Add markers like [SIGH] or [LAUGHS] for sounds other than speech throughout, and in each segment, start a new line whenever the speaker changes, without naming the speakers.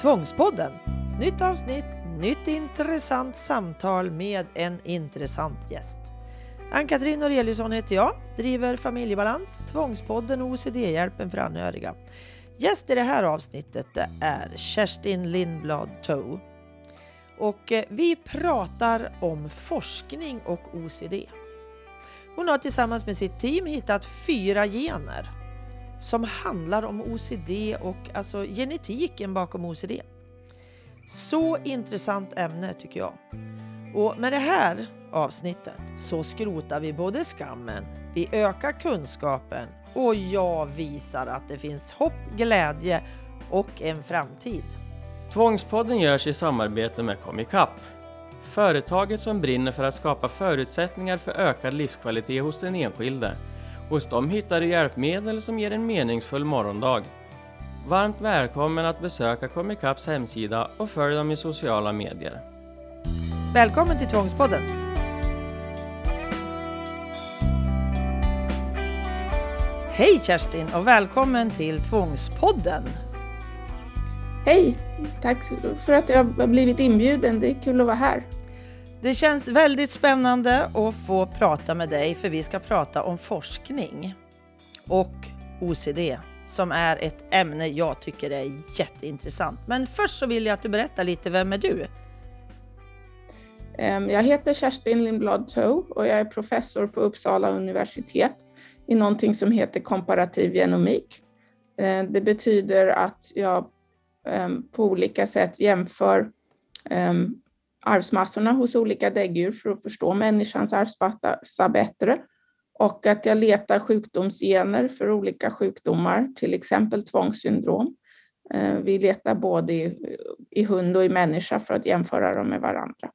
Tvångspodden. Nytt avsnitt, nytt intressant samtal med en intressant gäst. Ann-Katrin Noreliusson heter jag, driver Familjebalans, Tvångspodden och OCD-hjälpen för anhöriga. Gäst i det här avsnittet är Kerstin Lindblad Toe. Och eh, vi pratar om forskning och OCD. Hon har tillsammans med sitt team hittat fyra gener som handlar om OCD och alltså genetiken bakom OCD. Så intressant ämne tycker jag. Och med det här avsnittet så skrotar vi både skammen, vi ökar kunskapen och jag visar att det finns hopp, glädje och en framtid.
Tvångspodden görs i samarbete med Comicap. Företaget som brinner för att skapa förutsättningar för ökad livskvalitet hos den enskilde. Hos dem hittar du hjälpmedel som ger en meningsfull morgondag. Varmt välkommen att besöka Comicaps hemsida och följ dem i sociala medier.
Välkommen till Tvångspodden! Hej Kerstin och välkommen till Tvångspodden!
Hej! Tack för att jag har blivit inbjuden. Det är kul att vara här.
Det känns väldigt spännande att få prata med dig för vi ska prata om forskning och OCD som är ett ämne jag tycker är jätteintressant. Men först så vill jag att du berättar lite, vem är du?
Ehm, jag heter Kerstin Lindblad Tow och jag är professor på Uppsala universitet i någonting som heter komparativ genomik. Ehm, det betyder att jag ehm, på olika sätt jämför arvsmassorna hos olika däggdjur för att förstå människans arvsmassa bättre och att jag letar sjukdomsgener för olika sjukdomar, till exempel tvångssyndrom. Eh, vi letar både i, i hund och i människa för att jämföra dem med varandra.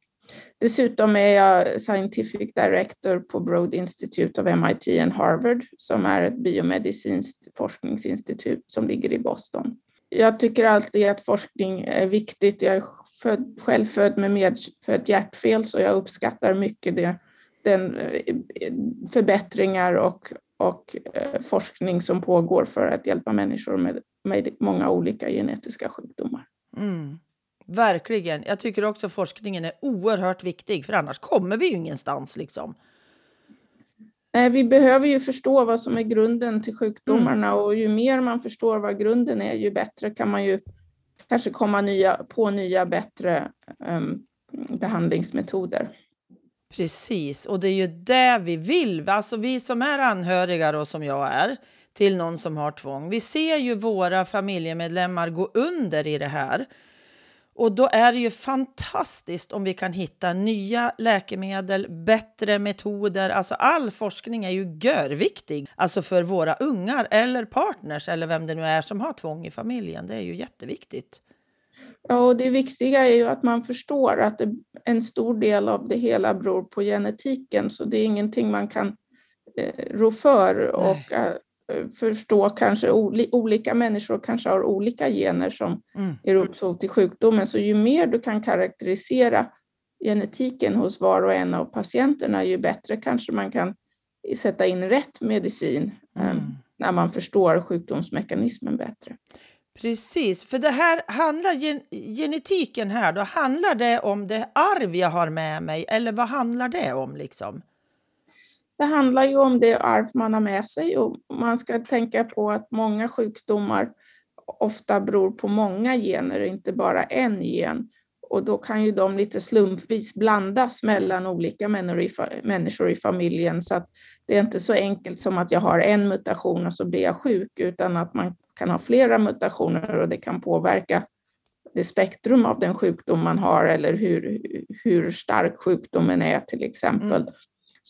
Dessutom är jag Scientific Director på Broad Institute of MIT and Harvard som är ett biomedicinskt forskningsinstitut som ligger i Boston. Jag tycker alltid att forskning är viktigt. Jag är född, själv född med medfött hjärtfel så jag uppskattar mycket det, den eh, förbättringar och, och eh, forskning som pågår för att hjälpa människor med, med många olika genetiska sjukdomar.
Mm. Verkligen. Jag tycker också forskningen är oerhört viktig för annars kommer vi ju ingenstans. Liksom.
Nej, vi behöver ju förstå vad som är grunden till sjukdomarna mm. och ju mer man förstår vad grunden är, ju bättre kan man ju kanske komma nya, på nya bättre um, behandlingsmetoder.
Precis, och det är ju det vi vill. Alltså vi som är anhöriga och som jag är till någon som har tvång. Vi ser ju våra familjemedlemmar gå under i det här. Och då är det ju fantastiskt om vi kan hitta nya läkemedel, bättre metoder. Alltså all forskning är ju görviktig. Alltså för våra ungar eller partners eller vem det nu är som har tvång i familjen. Det är ju jätteviktigt.
Ja, och det viktiga är ju att man förstår att en stor del av det hela beror på genetiken, så det är ingenting man kan eh, rå för. Nej. Och eh, förstå kanske olika människor kanske har olika gener som mm. är upphov till sjukdomen. Så ju mer du kan karaktärisera genetiken hos var och en av patienterna, ju bättre kanske man kan sätta in rätt medicin mm. um, när man förstår sjukdomsmekanismen bättre.
Precis, för det här handlar gen genetiken här då, handlar det om det arv jag har med mig eller vad handlar det om liksom?
Det handlar ju om det arv man har med sig och man ska tänka på att många sjukdomar ofta beror på många gener, inte bara en gen. Och då kan ju de lite slumpvis blandas mellan olika människor i familjen så att det är inte så enkelt som att jag har en mutation och så blir jag sjuk utan att man kan ha flera mutationer och det kan påverka det spektrum av den sjukdom man har eller hur, hur stark sjukdomen är till exempel. Mm.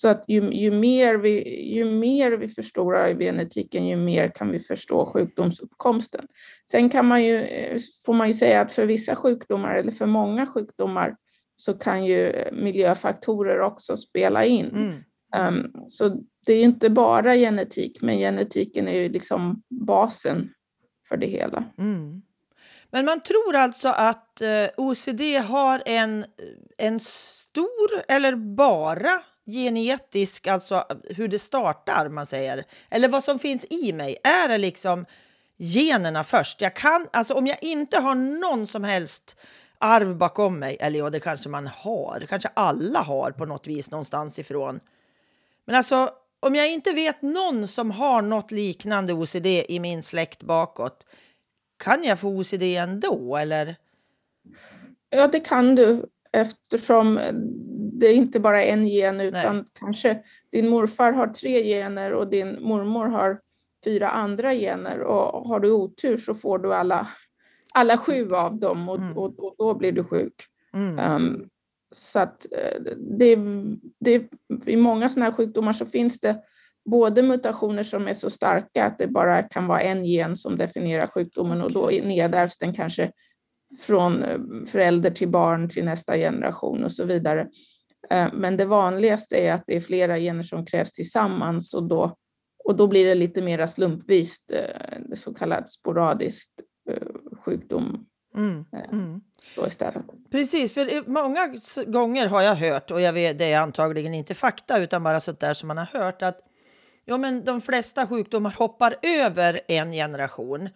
Så att ju, ju, mer vi, ju mer vi förstorar genetiken, ju mer kan vi förstå sjukdomsuppkomsten. Sen kan man ju, eh, får man ju säga att för vissa sjukdomar, eller för många sjukdomar, så kan ju miljöfaktorer också spela in. Mm. Um, så det är inte bara genetik, men genetiken är ju liksom basen för det hela.
Mm. Men man tror alltså att eh, OCD har en, en stor, eller bara genetisk, alltså hur det startar, man säger. Eller vad som finns i mig. Är det liksom generna först. Jag kan, alltså om jag inte har någon som helst arv bakom mig, eller ja, det kanske man har, det kanske alla har på något vis någonstans ifrån. Men alltså, om jag inte vet någon som har något liknande OCD i min släkt bakåt, kan jag få OCD ändå, eller?
Ja, det kan du eftersom det är inte bara en gen utan Nej. kanske din morfar har tre gener och din mormor har fyra andra gener och har du otur så får du alla, alla sju av dem och, mm. och, och då blir du sjuk. Mm. Um, så att eh, det, det, i många sådana här sjukdomar så finns det både mutationer som är så starka att det bara kan vara en gen som definierar sjukdomen och då nedärvs den kanske från eh, förälder till barn till nästa generation och så vidare. Eh, men det vanligaste är att det är flera gener som krävs tillsammans och då, och då blir det lite mer slumpvist, eh, så kallat sporadiskt sjukdom. Mm, mm.
Precis, för många gånger har jag hört, och jag vet, det är antagligen inte fakta utan bara sånt där som man har hört, att ja, men de flesta sjukdomar hoppar över en generation.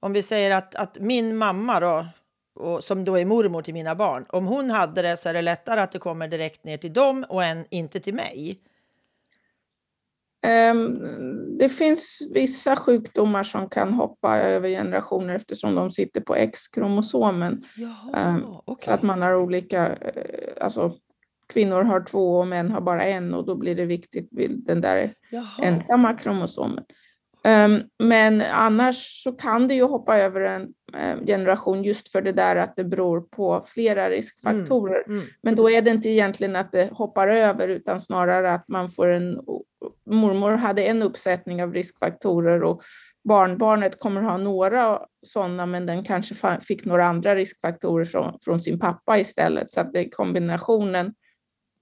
Om vi säger att, att min mamma då, och som då är mormor till mina barn. Om hon hade det så är det lättare att det kommer direkt ner till dem och än inte till mig.
Um, det finns vissa sjukdomar som kan hoppa över generationer eftersom de sitter på X-kromosomen. Um, okay. Så att man har olika, uh, alltså kvinnor har två och män har bara en och då blir det viktigt vid den där Jaha. ensamma kromosomen. Um, men annars så kan det ju hoppa över en uh, generation just för det där att det beror på flera riskfaktorer. Mm, mm. Men då är det inte egentligen att det hoppar över utan snarare att man får en... Mormor hade en uppsättning av riskfaktorer och barnbarnet kommer ha några sådana men den kanske fick några andra riskfaktorer från, från sin pappa istället. Så att det är kombinationen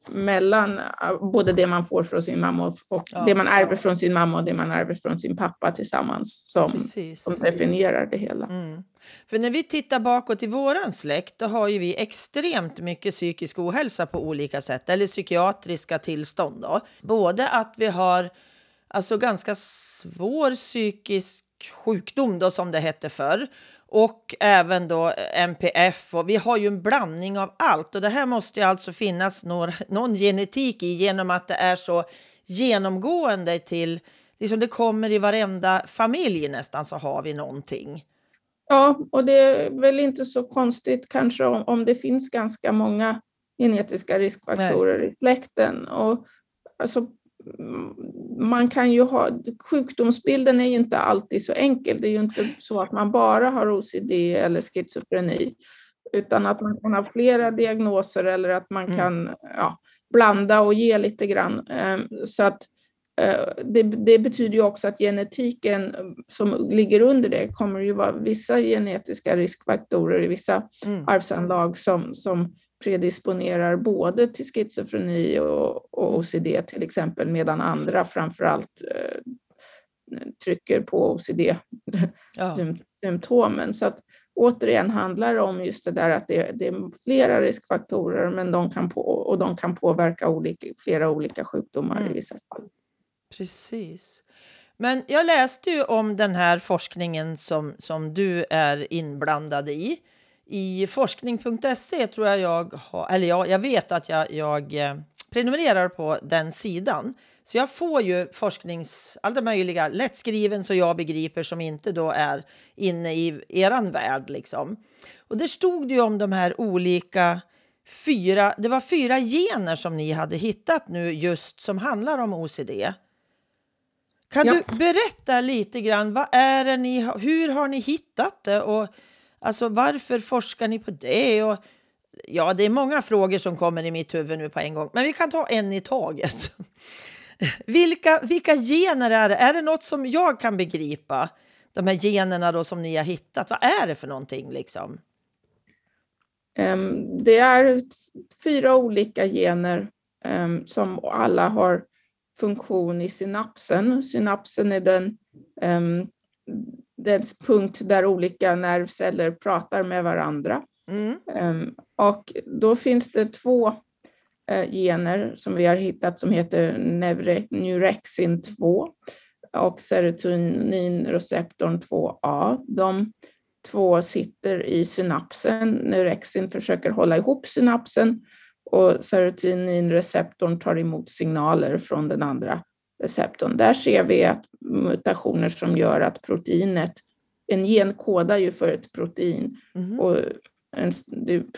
mellan äh, både det man får från sin mamma och, ja, det man ärver från sin mamma och det man ärver från sin pappa tillsammans som, som definierar det hela. Mm.
För när vi tittar bakåt i våran släkt, då har ju vi extremt mycket psykisk ohälsa på olika sätt, eller psykiatriska tillstånd. Då. Både att vi har alltså ganska svår psykisk sjukdom då, som det hette förr och även då MPF. Och vi har ju en blandning av allt och det här måste ju alltså finnas någon, någon genetik i genom att det är så genomgående till, liksom det kommer i varenda familj nästan så har vi någonting.
Ja, och det är väl inte så konstigt kanske om, om det finns ganska många genetiska riskfaktorer Nej. i släkten. Och alltså, man kan ju ha, sjukdomsbilden är ju inte alltid så enkel. Det är ju inte så att man bara har OCD eller schizofreni, utan att man kan ha flera diagnoser eller att man mm. kan ja, blanda och ge lite grann. Ehm, så att eh, det, det, betyder ju också att genetiken som ligger under det kommer ju vara vissa genetiska riskfaktorer i vvissa mm. arvsanlag som, som predisponerar både till schizofreni och, och OCD till exempel, medan andra framförallt eh, trycker på OCD-symptomen. Ja. Så att, återigen handlar det om just det där att det, det, är flera riskfaktorer men de kan på, och de kan påverka olika, flera olika sjukdomar mm. i vissa fall.
Precis. Men jag läste ju om den här forskningen som, som du är inblandad i i forskning.se tror jag jag har, eller ja, jag vet att jag, jag eh, prenumererar på den sidan. Så jag får ju forsknings, alla möjliga, lättskriven så jag begriper som inte då är inne i eran värld liksom. Och där stod det ju om de här olika fyra, det var fyra gener som ni hade hittat nu just som handlar om OCD. Kan ja. du berätta lite grann, vad är det ni, hur har ni hittat det och Alltså varför forskar ni på det? Och, ja, det är många frågor som kommer i mitt huvud nu på en gång, men vi kan ta en i taget. [LAUGHS] vilka, vilka gener är det? Är det något som jag kan begripa? De här generna då som ni har hittat, vad är det för någonting liksom?
Um, det är fyra olika gener um, som alla har funktion i synapsen. Synapsen är den um, den punkt där olika nervceller pratar med varandra. Mm. Um, och då finns det två uh, gener som vi har hittat som heter Neurexin 2. och serotoninreceptorn 2A. De två sitter i synapsen. Neurexin försöker hålla ihop synapsen och serotoninreceptorn tar emot signaler från den andra receptorn. Där ser vi att mutationer som gör att proteinet, en gen kodar ju för ett protein mm. och en,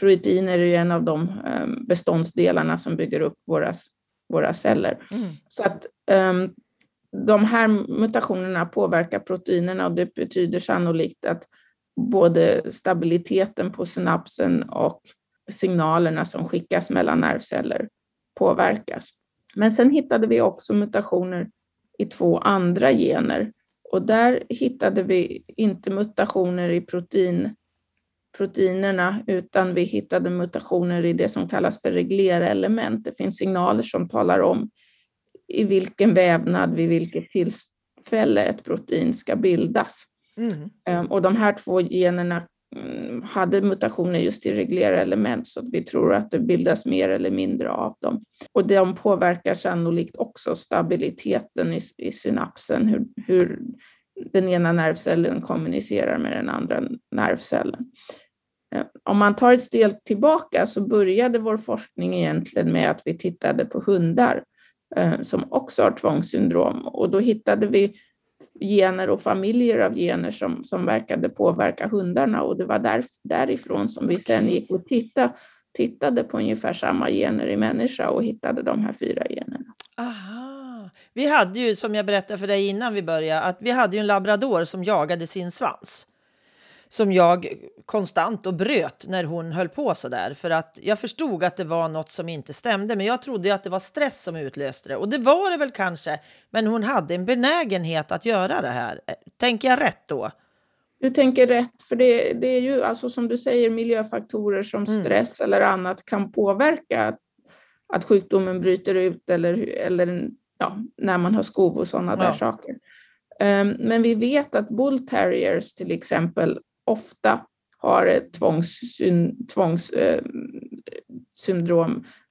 proteiner är ju en av de um, beståndsdelarna som bygger upp våra, våra celler. Mm. Så att um, de här mutationerna påverkar proteinerna och det betyder sannolikt att både stabiliteten på synapsen och signalerna som skickas mellan nervceller påverkas. Men sen hittade vi också mutationer i två andra gener och där hittade vi inte mutationer i protein, proteinerna utan vi hittade mutationer i det som kallas för reglerelement. Det finns signaler som talar om i vilken vävnad vid vilket tillfälle ett protein ska bildas. Mm. Ehm, och de här två generna Mm, hade mutationer just i reglerelement så att vi tror att det bildas mer eller mindre av dem. Och de påverkar sannolikt också stabiliteten i, i synapsen, hur, hur den ena nervcellen kommunicerar med den andra nervcellen. Eh, om man tar ett steg tillbaka så började vår forskning egentligen med att vi tittade på hundar eh, som också har tvångssyndrom och då hittade vi gener och familjer av gener som, som verkade påverka hundarna och det var där, därifrån som vi sen gick och tittade, tittade på ungefär samma gener i människa och hittade de här fyra generna.
Aha. Vi hade ju, som jag berättade för dig innan vi började, att vi hade ju en labrador som jagade sin svans som jag konstant och bröt när hon höll på så där. För att jag förstod att det var något som inte stämde, men jag trodde att det var stress som utlöste det. Och det var det väl kanske, men hon hade en benägenhet att göra det här. Tänker jag rätt då?
Du tänker rätt, för det, det är ju alltså som du säger miljöfaktorer som mm. stress mm. eller annat kan påverka att, att sjukdomen bryter ut eller, eller ja, när man har skov och sådana ja. där saker. Um, men vi vet att bull terriers till exempel ofta har ett tvångssyndrom tvångs, eh,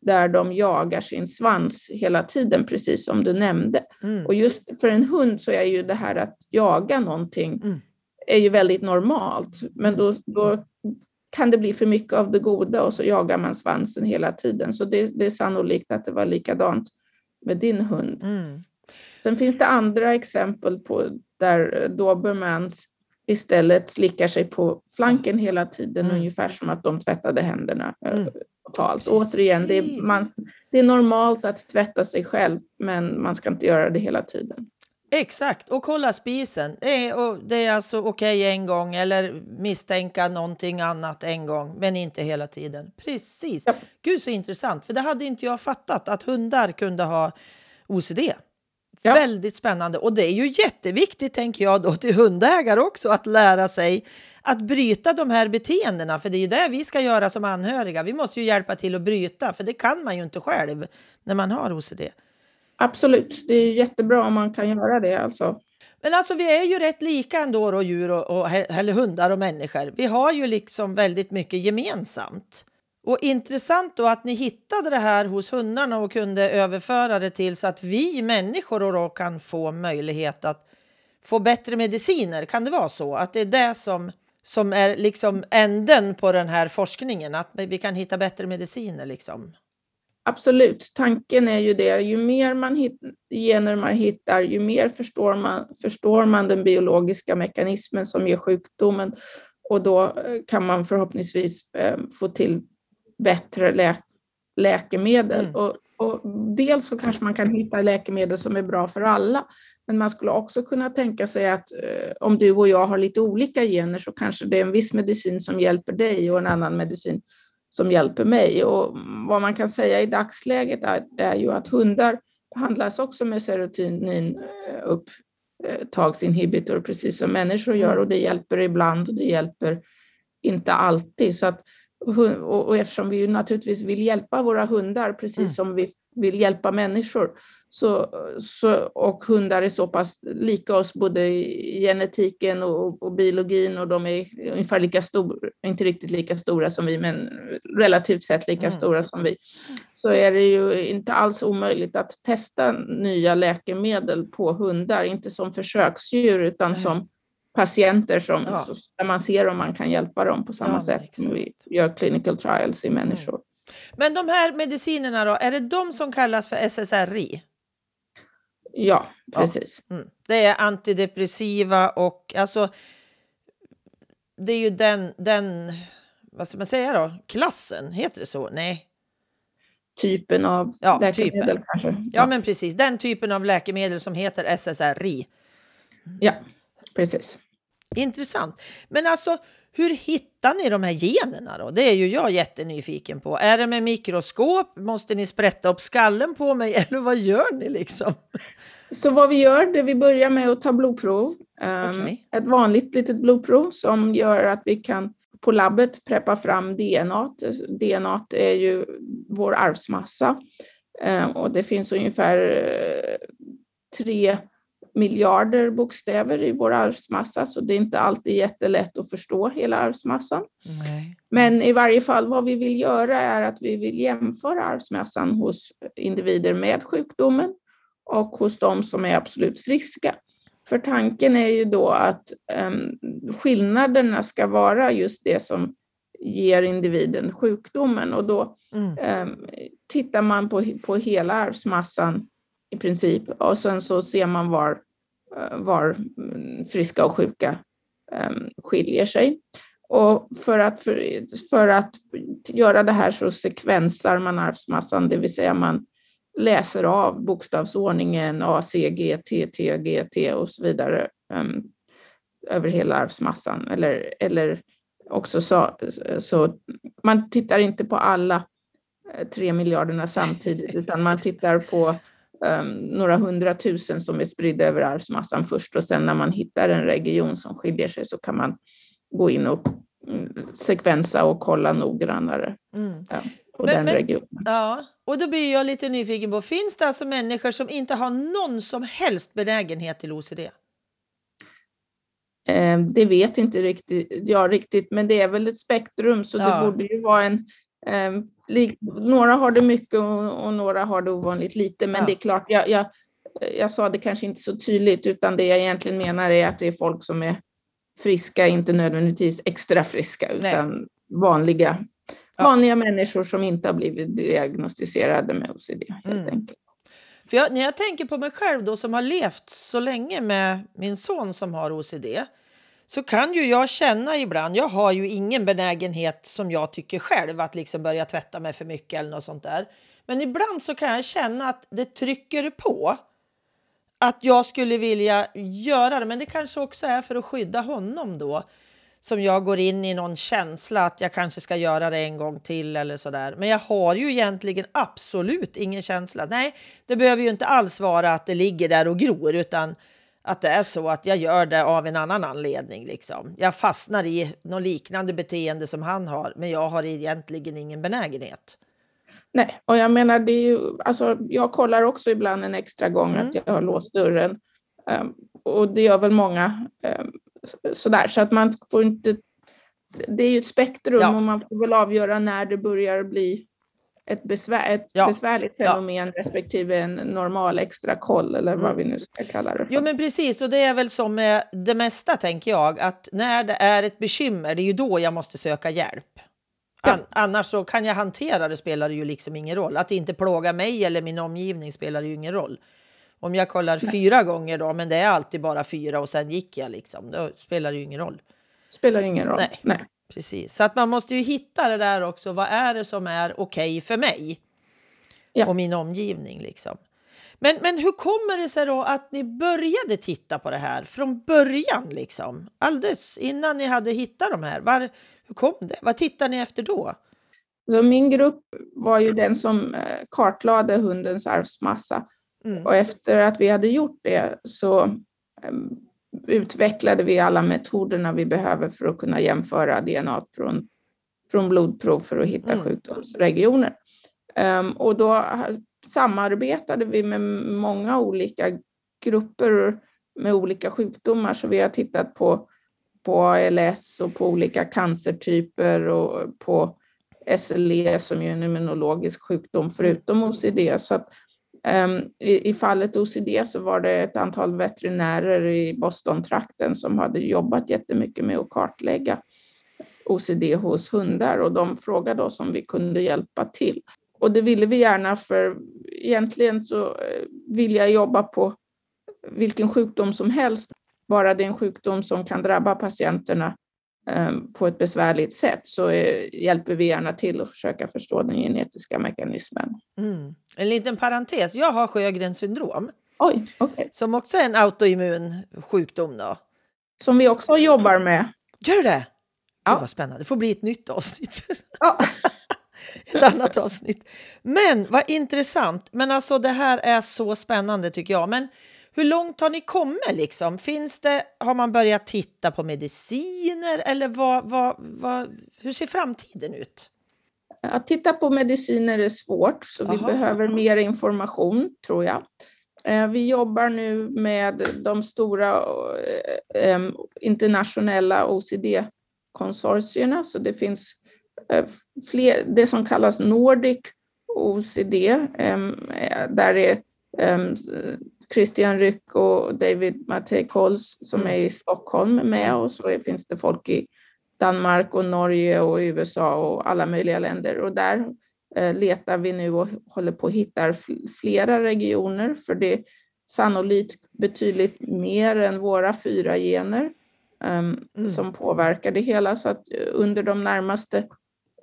där de jagar sin svans hela tiden, precis som du nämnde. Mm. Och just för en hund så är ju det här att jaga någonting mm. är ju väldigt normalt, men då, då kan det bli för mycket av det goda och så jagar man svansen hela tiden. Så det, det är sannolikt att det var likadant med din hund. Mm. Sen finns det andra exempel på där dobermans istället slickar sig på flanken hela tiden, mm. ungefär som att de tvättade händerna eh, mm. totalt. Återigen, det är, man, det är normalt att tvätta sig själv, men man ska inte göra det hela tiden.
Exakt, och kolla spisen. Det är, och det är alltså okej okay en gång eller misstänka någonting annat en gång, men inte hela tiden. Precis. Ja. Gud så intressant, för det hade inte jag fattat att hundar kunde ha OCD. Ja. Väldigt spännande. Och det är ju jätteviktigt, tänker jag, då, till hundägare också att lära sig att bryta de här beteendena. För det är ju det vi ska göra som anhöriga. Vi måste ju hjälpa till att bryta, för det kan man ju inte själv när man har OCD.
Absolut, det är jättebra om man kan göra det. Alltså.
Men alltså vi är ju rätt lika ändå då, djur och, och, eller hundar och människor. Vi har ju liksom väldigt mycket gemensamt. Och intressant då att ni hittade det här hos hundarna och kunde överföra det till så att vi människor då kan få möjlighet att få bättre mediciner. Kan det vara så att det är det som, som är liksom änden på den här forskningen? Att vi kan hitta bättre mediciner liksom?
Absolut, tanken är ju det. Ju mer man hit, gener man hittar, ju mer förstår man, förstår man den biologiska mekanismen som ger sjukdomen och då eh, kan man förhoppningsvis eh, få till bättre lä läkemedel. Mm. Och, och dels så kanske man kan hitta läkemedel som är bra för alla, men man skulle också kunna tänka sig att eh, om du och jag har lite olika gener så kanske det är en viss medicin som hjälper dig och en annan medicin som hjälper mig. Och vad man kan säga i dagsläget är, är ju att hundar behandlas också med serotinin eh, upptagsinhibitor, precis som människor gör, mm. och det hjälper ibland och det hjälper inte alltid. Så att och, och eftersom vi naturligtvis vill hjälpa våra hundar, precis mm. som vi vill hjälpa människor. Så, så, och hundar är så pass lika oss både i genetiken och, och biologin och de är ungefär lika stora, inte riktigt lika stora som vi, men relativt sett lika mm. stora som vi. Så är det ju inte alls omöjligt att testa nya läkemedel på hundar, inte som försöksdjur utan mm. som patienter som, ja. där man ser om man kan hjälpa dem på samma ja, sätt exakt. som vi gör clinical trials i mm. människor. Mm.
Men de här medicinerna då, är det de som kallas för SSRI?
Ja, precis.
Ja. Mm. Det är antidepressiva och alltså det är ju den, den, vad ska man säga då, klassen, heter det så? Nej.
Typen av ja, läkemedel typen. kanske. Ja.
ja, men precis. Den typen av läkemedel som heter SSRI.
Ja, precis.
Intressant. Men alltså, hur hittar ni de här generna då? Det är ju jag jättenyfiken på. Är det med mikroskop? Måste ni sprätta upp skallen på mig [LAUGHS] eller vad gör ni liksom?
Så vad vi gör, det vi börjar med att ta blodprov. Um, okay. Ett vanligt litet blodprov som gör att vi kan på labbet preppa fram DNA. DNA är ju vår arvsmassa um, och det finns ungefär uh, tre miljarder bokstäver i vår arvsmassa, så det är inte alltid jättelätt att förstå hela arvsmassan. Nej. Men i varje fall vad vi vill göra är att vi vill jämföra arvsmassan hos individer med sjukdomen och hos de som är absolut friska. För tanken är ju då att um, skillnaderna ska vara just det som ger individen sjukdomen och då mm. um, tittar man på, på hela arvsmassan i princip och sen så ser man var Eh, var mm, friska och sjuka ehm, skiljer sig. Och för att, för, för att göra det här så sekvensar man arvsmassan, det vill säga man läser av bokstavsordningen A, C, G, T, T, G, T och så vidare um, över hela arvsmassan. Eller, eller också så, så man tittar inte på alla eh, tre miljarderna samtidigt, utan man tittar på um, några hundratusen som är spridda över arvsmassan först och sen när man hittar en region som skiljer sig så kan man gå in och mm, sekvensa och kolla noggrannare mm. ja, på men, den regionen.
ja, och då blir jag lite nyfiken på, finns det alltså människor som inte har någon som helst benägenhet till OCD?
Ehm, det vet inte riktigt, jag riktigt, men det är väl ett spektrum så ja. det borde ju vara en några har det mycket och, några har det ovanligt lite, men ja. det är klart, jag, jag, jag sa det kanske inte så tydligt, utan det jag egentligen menar är att det är folk som är friska, inte nödvändigtvis extra friska, utan Nej. vanliga, ja. vanliga människor som inte har blivit diagnostiserade med OCD, helt mm. enkelt.
För jag, när jag tänker på mig själv då som har levt så länge med min son som har OCD, så kan ju jag känna ibland, jag har ju ingen benägenhet som jag tycker själv att liksom börja tvätta mig för mycket eller något sånt där. Men ibland så kan jag känna att det trycker på att jag skulle vilja göra det. Men det kanske också är för att skydda honom då som jag går in i någon känsla att jag kanske ska göra det en gång till eller så där. Men jag har ju egentligen absolut ingen känsla. Nej, det behöver ju inte alls vara att det ligger där och gror, utan att det är så att jag gör det av en annan anledning. Liksom. Jag fastnar i något liknande beteende som han har, men jag har egentligen ingen benägenhet.
Nej, och jag menar, det är ju, alltså, jag kollar också ibland en extra gång mm. att jag har låst dörren. Um, och det gör väl många um, sådär, så att man får inte... Det är ju ett spektrum ja. och man får väl avgöra när det börjar bli ett, besvär, ett ja. besvärligt fenomen ja. respektive en normal extra koll eller vad mm. vi nu ska kalla det för.
Jo men precis, och det är väl som med det mesta tänker jag, att när det är ett bekymmer, det är ju då jag måste söka hjälp. Ja. annars så kan jag hantera det spelar det ju liksom ingen roll. Att inte plåga mig eller min omgivning spelar ju ingen roll. Om jag kollar Nej. fyra gånger då, men det är alltid bara fyra och sen gick jag liksom, då spelar det ju ingen roll.
Spelar ingen roll.
Nej. Nej. Precis, så att man måste ju hitta det där också. Vad är det som är okej okay för mig ja. och min omgivning liksom? Men, men hur kommer det sig då att ni började titta på det här från början liksom? Alldeles innan ni hade hittat de här. Var, hur kom det? Vad tittar ni efter då?
Så min grupp var ju den som eh, kartlade hundens arvsmassa. Mm. Och efter att vi hade gjort det så ehm, utvecklade vi alla metoderna vi behöver för att kunna jämföra DNA från, från blodprov för att hitta mm. sjukdomsregioner. Um, och då samarbetade vi med många olika grupper med olika sjukdomar, så vi har tittat på, på ALS och på olika cancertyper och på SLE som är en immunologisk sjukdom förutom OCD. Så Ehm, i, I fallet OCD så var det ett antal veterinärer i Boston-trakten som hade jobbat jättemycket med att kartlägga OCD hos hundar och de frågade oss om vi kunde hjälpa till. Och det ville vi gärna för egentligen så eh, vill jag jobba på vilken sjukdom som helst, bara det är en sjukdom som kan drabba patienterna på ett besvärligt sätt så hjälper vi gärna till att försöka förstå den genetiska mekanismen.
Mm. En liten parentes, jag har Sjögrens syndrom.
Oj, okay.
Som också är en autoimmun sjukdom. Då.
Som vi också jobbar med.
Gör du det? Ja. Gud vad spännande, det får bli ett nytt avsnitt. [LAUGHS] Ja. [LAUGHS] ett annat avsnitt. Men vad intressant. Men alltså det här är så spännande tycker jag. Men hur långt har ni kommit liksom? Finns det, har man börjat titta på mediciner eller vad, vad, vad, hur ser framtiden ut?
Att titta på mediciner är svårt, så vi behöver mer information tror jag. Eh, vi jobbar nu med de stora eh, internationella OCD-konsortierna, så det finns eh, fler, det som kallas Nordic OCD, där är Christian Ryck och David Mattei Kols som mm. är i Stockholm med och så finns det folk i Danmark och Norge och USA och alla möjliga länder och där eh, letar vi nu och håller på att hitta flera regioner för det är sannolikt betydligt mer än våra fyra gener um, mm. som påverkar det hela så att eh, under de närmaste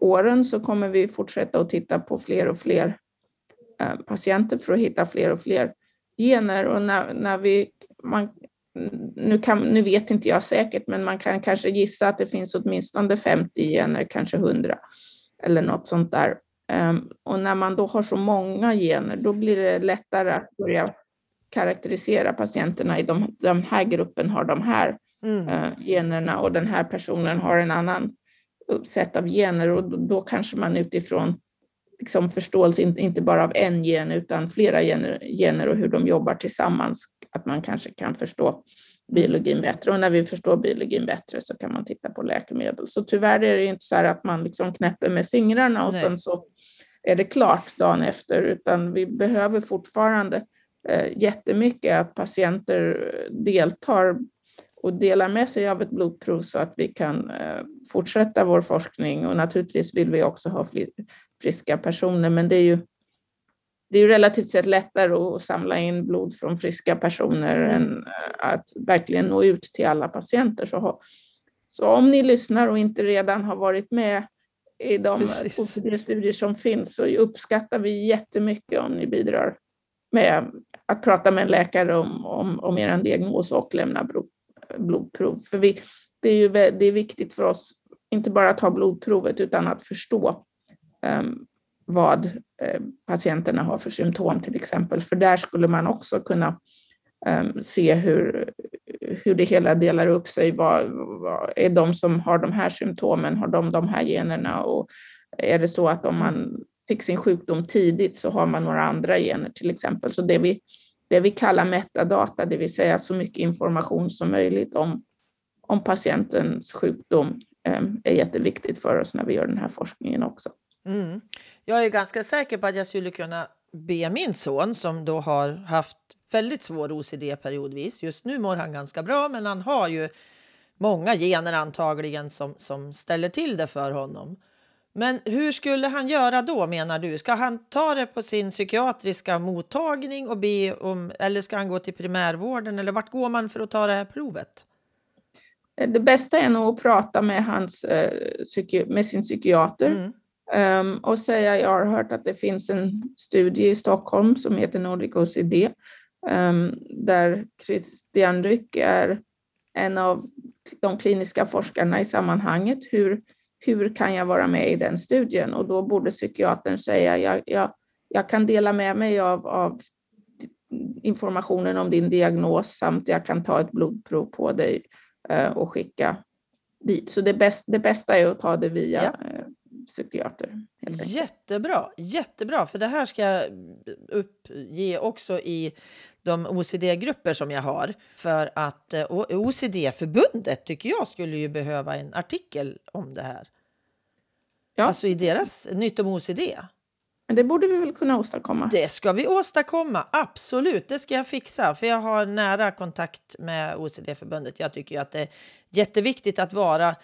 åren så kommer vi fortsätta att titta på fler och fler patienter för att hitta fler och fler gener och när, när vi, man, nu, kan, nu vet inte jag säkert, men man kan kanske gissa att det finns åtminstone 50 gener, kanske 100 eller något sånt där. Um, och när man då har så många gener, då blir det lättare att börja karaktärisera patienterna i de, den här gruppen har de här mm. uh, generna och den här personen har en annan sätt av gener och då kanske man utifrån liksom förståelse, inte bara av en gen utan flera gener, gener och hur de jobbar tillsammans, att man kanske kan förstå biologin bättre. Och när vi förstår biologin bättre så kan man titta på läkemedel. Så tyvärr är det inte så att man liksom knäpper med fingrarna och Nej. sen så är det klart dagen efter, utan vi behöver fortfarande eh, jättemycket att patienter deltar och delar med sig av ett blodprov så att vi kan eh, fortsätta vår forskning. Och naturligtvis vill vi också ha friska personer, men det är ju det är ju relativt sett lättare att samla in blod från friska personer mm. än eh, att verkligen nå ut till alla patienter. Så, så om ni lyssnar och inte redan har varit med i de OCD-studier som finns så uppskattar vi jättemycket om ni bidrar med att prata med en läkare om, om, om er diagnos och lämna blodprov. För vi, det är ju det är viktigt för oss, inte bara att ta blodprovet utan att förstå um, vad ehm, patienterna har för symptom till exempel. För där skulle man också kunna um, se hur, hur det hela delar upp sig. Vad, vad, är de som har de här symptomen, har de de här generna? Och är det så att om man fick sin sjukdom tidigt så har man några andra gener till exempel. Så det vi det vi kallar metadata, det vill säga så mycket information som möjligt om, om patientens sjukdom ehm, är jätteviktigt för oss när vi gör den här forskningen också.
Mm. Jag är ganska säker på att jag skulle kunna be min son som då har haft väldigt svår OCD periodvis. Just nu mår han ganska bra, men han har ju många gener antagligen som, som ställer till det för honom. Men hur skulle han göra då menar du? Ska han ta det på sin psykiatriska mottagning och be om, eller ska han gå till primärvården eller vart går man för att ta det här provet?
Det bästa är nog att prata med, hans, eh, med sin psykiater mm. Ehm, och säga jag har hört att det finns en studie i Stockholm som heter Nordic OCD ehm, där Christian Ryck är en av de kliniska forskarna i sammanhanget. Hur hur kan jag vara med i den studien? Och då borde psykiatern säga, jag, jag, jag kan dela med mig av, av informationen om din diagnos samt jag kan ta ett blodprov på dig eh, och skicka dit. Så det, bäst, det bästa är att ta det via ja. Psykiater.
Jättebra, jättebra, för det här ska jag uppge också i de OCD-grupper som jag har. För att eh, OCD-förbundet tycker jag skulle ju behöva en artikel om det här. Ja. Alltså i deras Nytt om OCD.
Men det borde vi väl kunna åstadkomma?
Det ska vi åstadkomma, absolut. Det ska jag fixa, för jag har nära kontakt med OCD-förbundet. Jag tycker att det är jätteviktigt att vara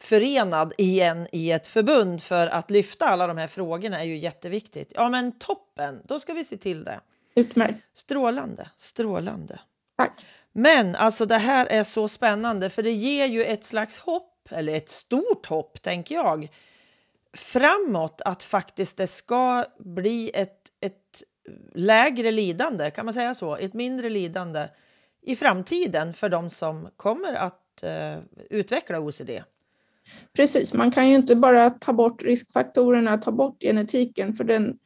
förenad igen i ett förbund för att lyfta alla de här frågorna är ju jätteviktigt. Ja, men toppen, då ska vi se till det.
Utmärkt.
Strålande, strålande.
Tack.
Men alltså det här är så spännande för det ger ju ett slags hopp, eller ett stort hopp tänker jag, framåt att faktiskt det ska bli ett, ett lägre lidande, kan man säga så? Ett mindre lidande i framtiden för de som kommer att uh, utveckla OCD.
Precis, man kan ju inte bara ta bort riskfaktorerna, ta bort genetiken, för den,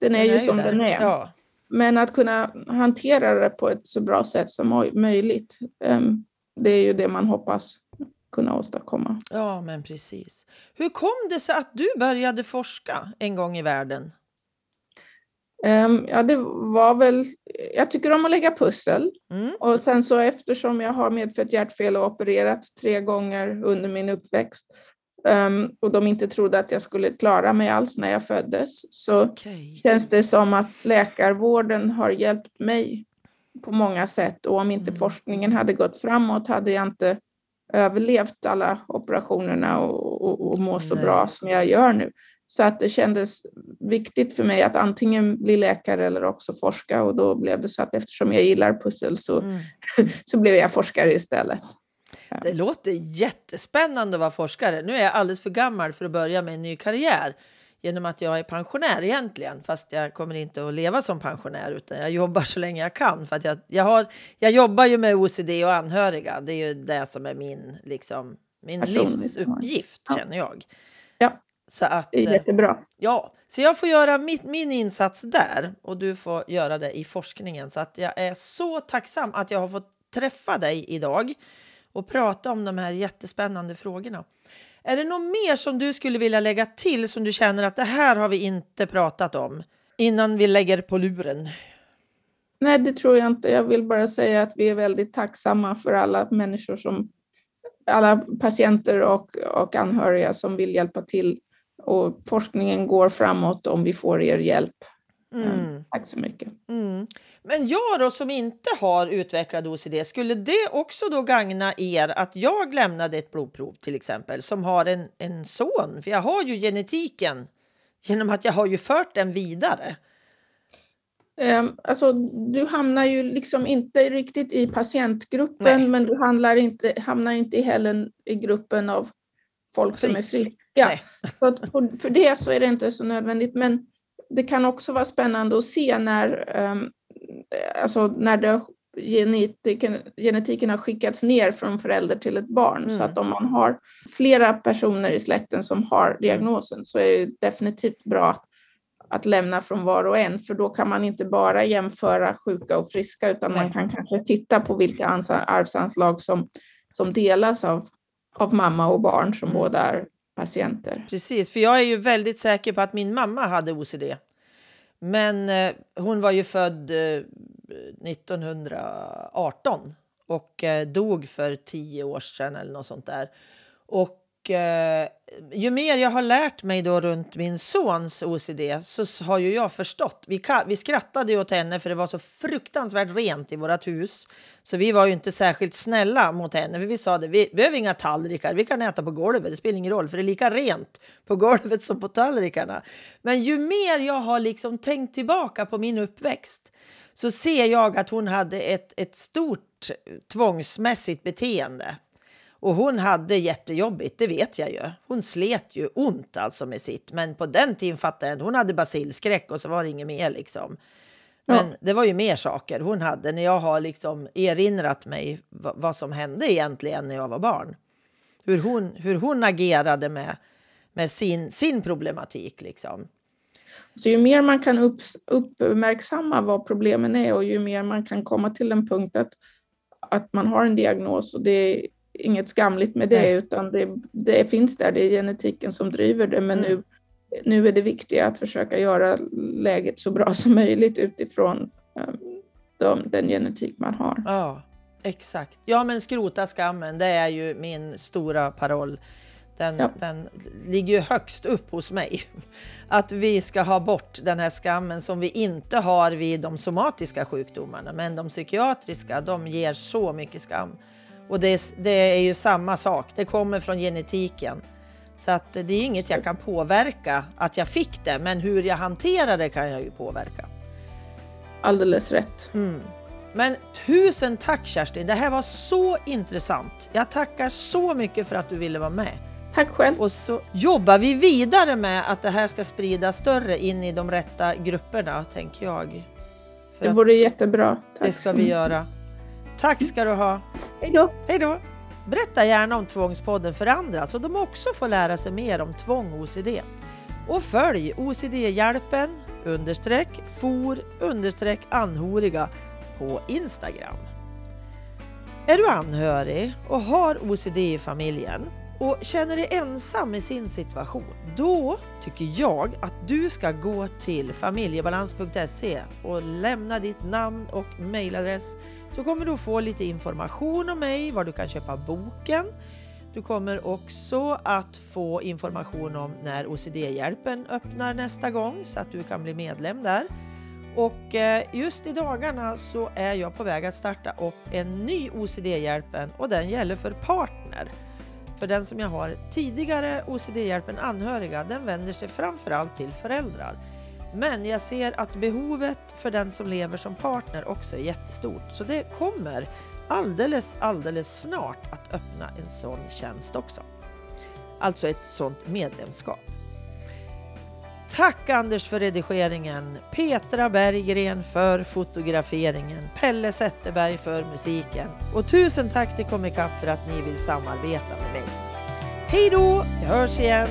den är, den ju som där. den är. Ja. Men att kunna hantera det på ett så bra sätt som möjligt, um, det är ju det man hoppas kunna åstadkomma.
Ja, men precis. Hur kom det sig att du började forska en gång i världen?
Um, ja, det var väl... Jag tycker om att lägga pussel. Mm. Och sen så eftersom jag har medfött hjärtfel och opererat tre gånger under min uppväxt um, och de inte trodde att jag skulle klara mig alls när jag föddes så okay. känns det som att läkarvården har hjälpt mig på många sätt och om inte mm. forskningen hade gått framåt hade jag inte överlevt alla operationerna och, och, och må så Nej. bra som jag gör nu. Så att det kändes viktigt för mig att antingen bli läkare eller också forska och då blev det så att eftersom jag gillar pussel så, mm. [LAUGHS] så blev jag forskare istället.
Det låter jättespännande att vara forskare. Nu är jag alldeles för gammal för att börja med en ny karriär genom att jag är pensionär egentligen, fast jag kommer inte att leva som pensionär utan jag jobbar så länge jag kan. För att jag, jag, har, jag jobbar ju med OCD och anhöriga. Det är ju det som är min, liksom, min livsuppgift, ja. känner jag.
Ja.
Så att,
det är jättebra.
Ja, så jag får göra mitt, min insats där och du får göra det i forskningen. Så att jag är så tacksam att jag har fått träffa dig idag och prata om de här jättespännande frågorna. Är det något mer som du skulle vilja lägga till som du känner att det här har vi inte pratat om innan vi lägger på luren?
Nej, det tror jag inte. Jag vill bara säga att vi är väldigt tacksamma för alla människor som alla patienter och, och anhöriga som vill hjälpa till och forskningen går framåt om vi får er hjälp. Mm. Tack så mycket.
Mm. Men jag då som inte har utvecklat OCD, skulle det också då gagna er att jag lämnade ett blodprov till exempel som har en, en son? För jag har ju genetiken genom att jag har ju fört den vidare.
Um, alltså, du hamnar ju liksom inte riktigt i patientgruppen, Nej. men du hamnar inte, hamnar inte heller i gruppen av folk Frisk. som är friska. För, för det så är det inte så nödvändigt. Men det kan också vara spännande att se när, um, alltså när det, genetiken, genetiken har skickats ner från förälder till ett barn. Mm. Så att om man har flera personer i släkten som har mm. diagnosen så är det definitivt bra att, att lämna från var och en, för då kan man inte bara jämföra sjuka och friska, utan Nej. man kan kanske titta på vilka arvsanslag som, som delas av, av mamma och barn som mm. båda är patienter.
Precis, för jag är ju väldigt säker på att min mamma hade OCD. Men eh, hon var ju född eh, 1918 och eh, dog för tio år sedan eller något sånt där. Och eh, ju mer jag har lärt mig då runt min sons OCD så har ju jag förstått. Vi, vi skrattade ju åt henne för det var så fruktansvärt rent i vårt hus. Så vi var ju inte särskilt snälla mot henne. För vi sa det, vi behöver inga tallrikar, vi kan äta på golvet, det spelar ingen roll för det är lika rent på golvet som på tallrikarna. Men ju mer jag har liksom tänkt tillbaka på min uppväxt så ser jag att hon hade ett, ett stort tvångsmässigt beteende och hon hade jättejobbigt, det vet jag ju. Hon slet ju ont alltså med sitt. Men på den tiden fattade jag Hon hade basilskräck och så var det inget mer liksom. Men ja. det var ju mer saker hon hade när jag har liksom erinrat mig vad som hände egentligen när jag var barn. Hur hon, hur hon agerade med, med sin, sin problematik liksom.
Så ju mer man kan upp, uppmärksamma vad problemen är och ju mer man kan komma till en punkt att, att man har en diagnos och det inget skamligt med det, Nej. utan det, det, finns där, det är genetiken som driver det. Men mm. nu nu är det viktiga att försöka göra läget så bra som möjligt utifrån um, de, den genetik man har.
Ja, exakt. Ja, men skrota skammen, det är ju min stora paroll. Den, ja. den ligger ju högst upp hos mig. Att vi ska ha bort den här skammen som vi inte har vid de somatiska sjukdomarna. Men de psykiatriska, de ger så mycket skam. Och det, det är ju samma sak, det kommer från genetiken. Så att det är inget jag kan påverka att jag fick det, men hur jag hanterar det kan jag ju påverka.
Alldeles rätt.
Mm. Men tusen tack Kerstin, det här var så intressant. Jag tackar så mycket för att du ville vara med.
Tack själv.
Och så jobbar vi vidare med att det här ska spridas större in i de rätta grupperna, tänker jag.
För det vore jättebra.
Tack det ska vi göra. Tack ska du ha.
Hej då.
Hej då. Berätta gärna om Tvångspodden för andra så de också får lära sig mer om tvång och OCD. Och följ OCD-hjälpen understreck for understreck anhöriga på Instagram. Är du anhörig och har OCD i familjen och känner dig ensam i sin situation, då tycker jag att du ska gå till familjebalans.se och lämna ditt namn och mejladress så kommer du få lite information om mig, var du kan köpa boken. Du kommer också att få information om när OCD-hjälpen öppnar nästa gång så att du kan bli medlem där. Och eh, just i dagarna så är jag på väg att starta upp en ny OCD-hjälpen och den gäller för partner. För den som jag har tidigare OCD-hjälpen anhöriga, den vänder sig framförallt till föräldrar. Men jag ser att behovet för den som lever som partner också är jättestort. Så det kommer alldeles, alldeles snart att öppna en sån tjänst också. Alltså ett sånt medlemskap. Tack Anders för redigeringen, Petra Berggren för fotograferingen, Pelle Zetterberg för musiken och tusen tack till Comicap för att ni vill samarbeta med mig. Hej då, vi hörs igen!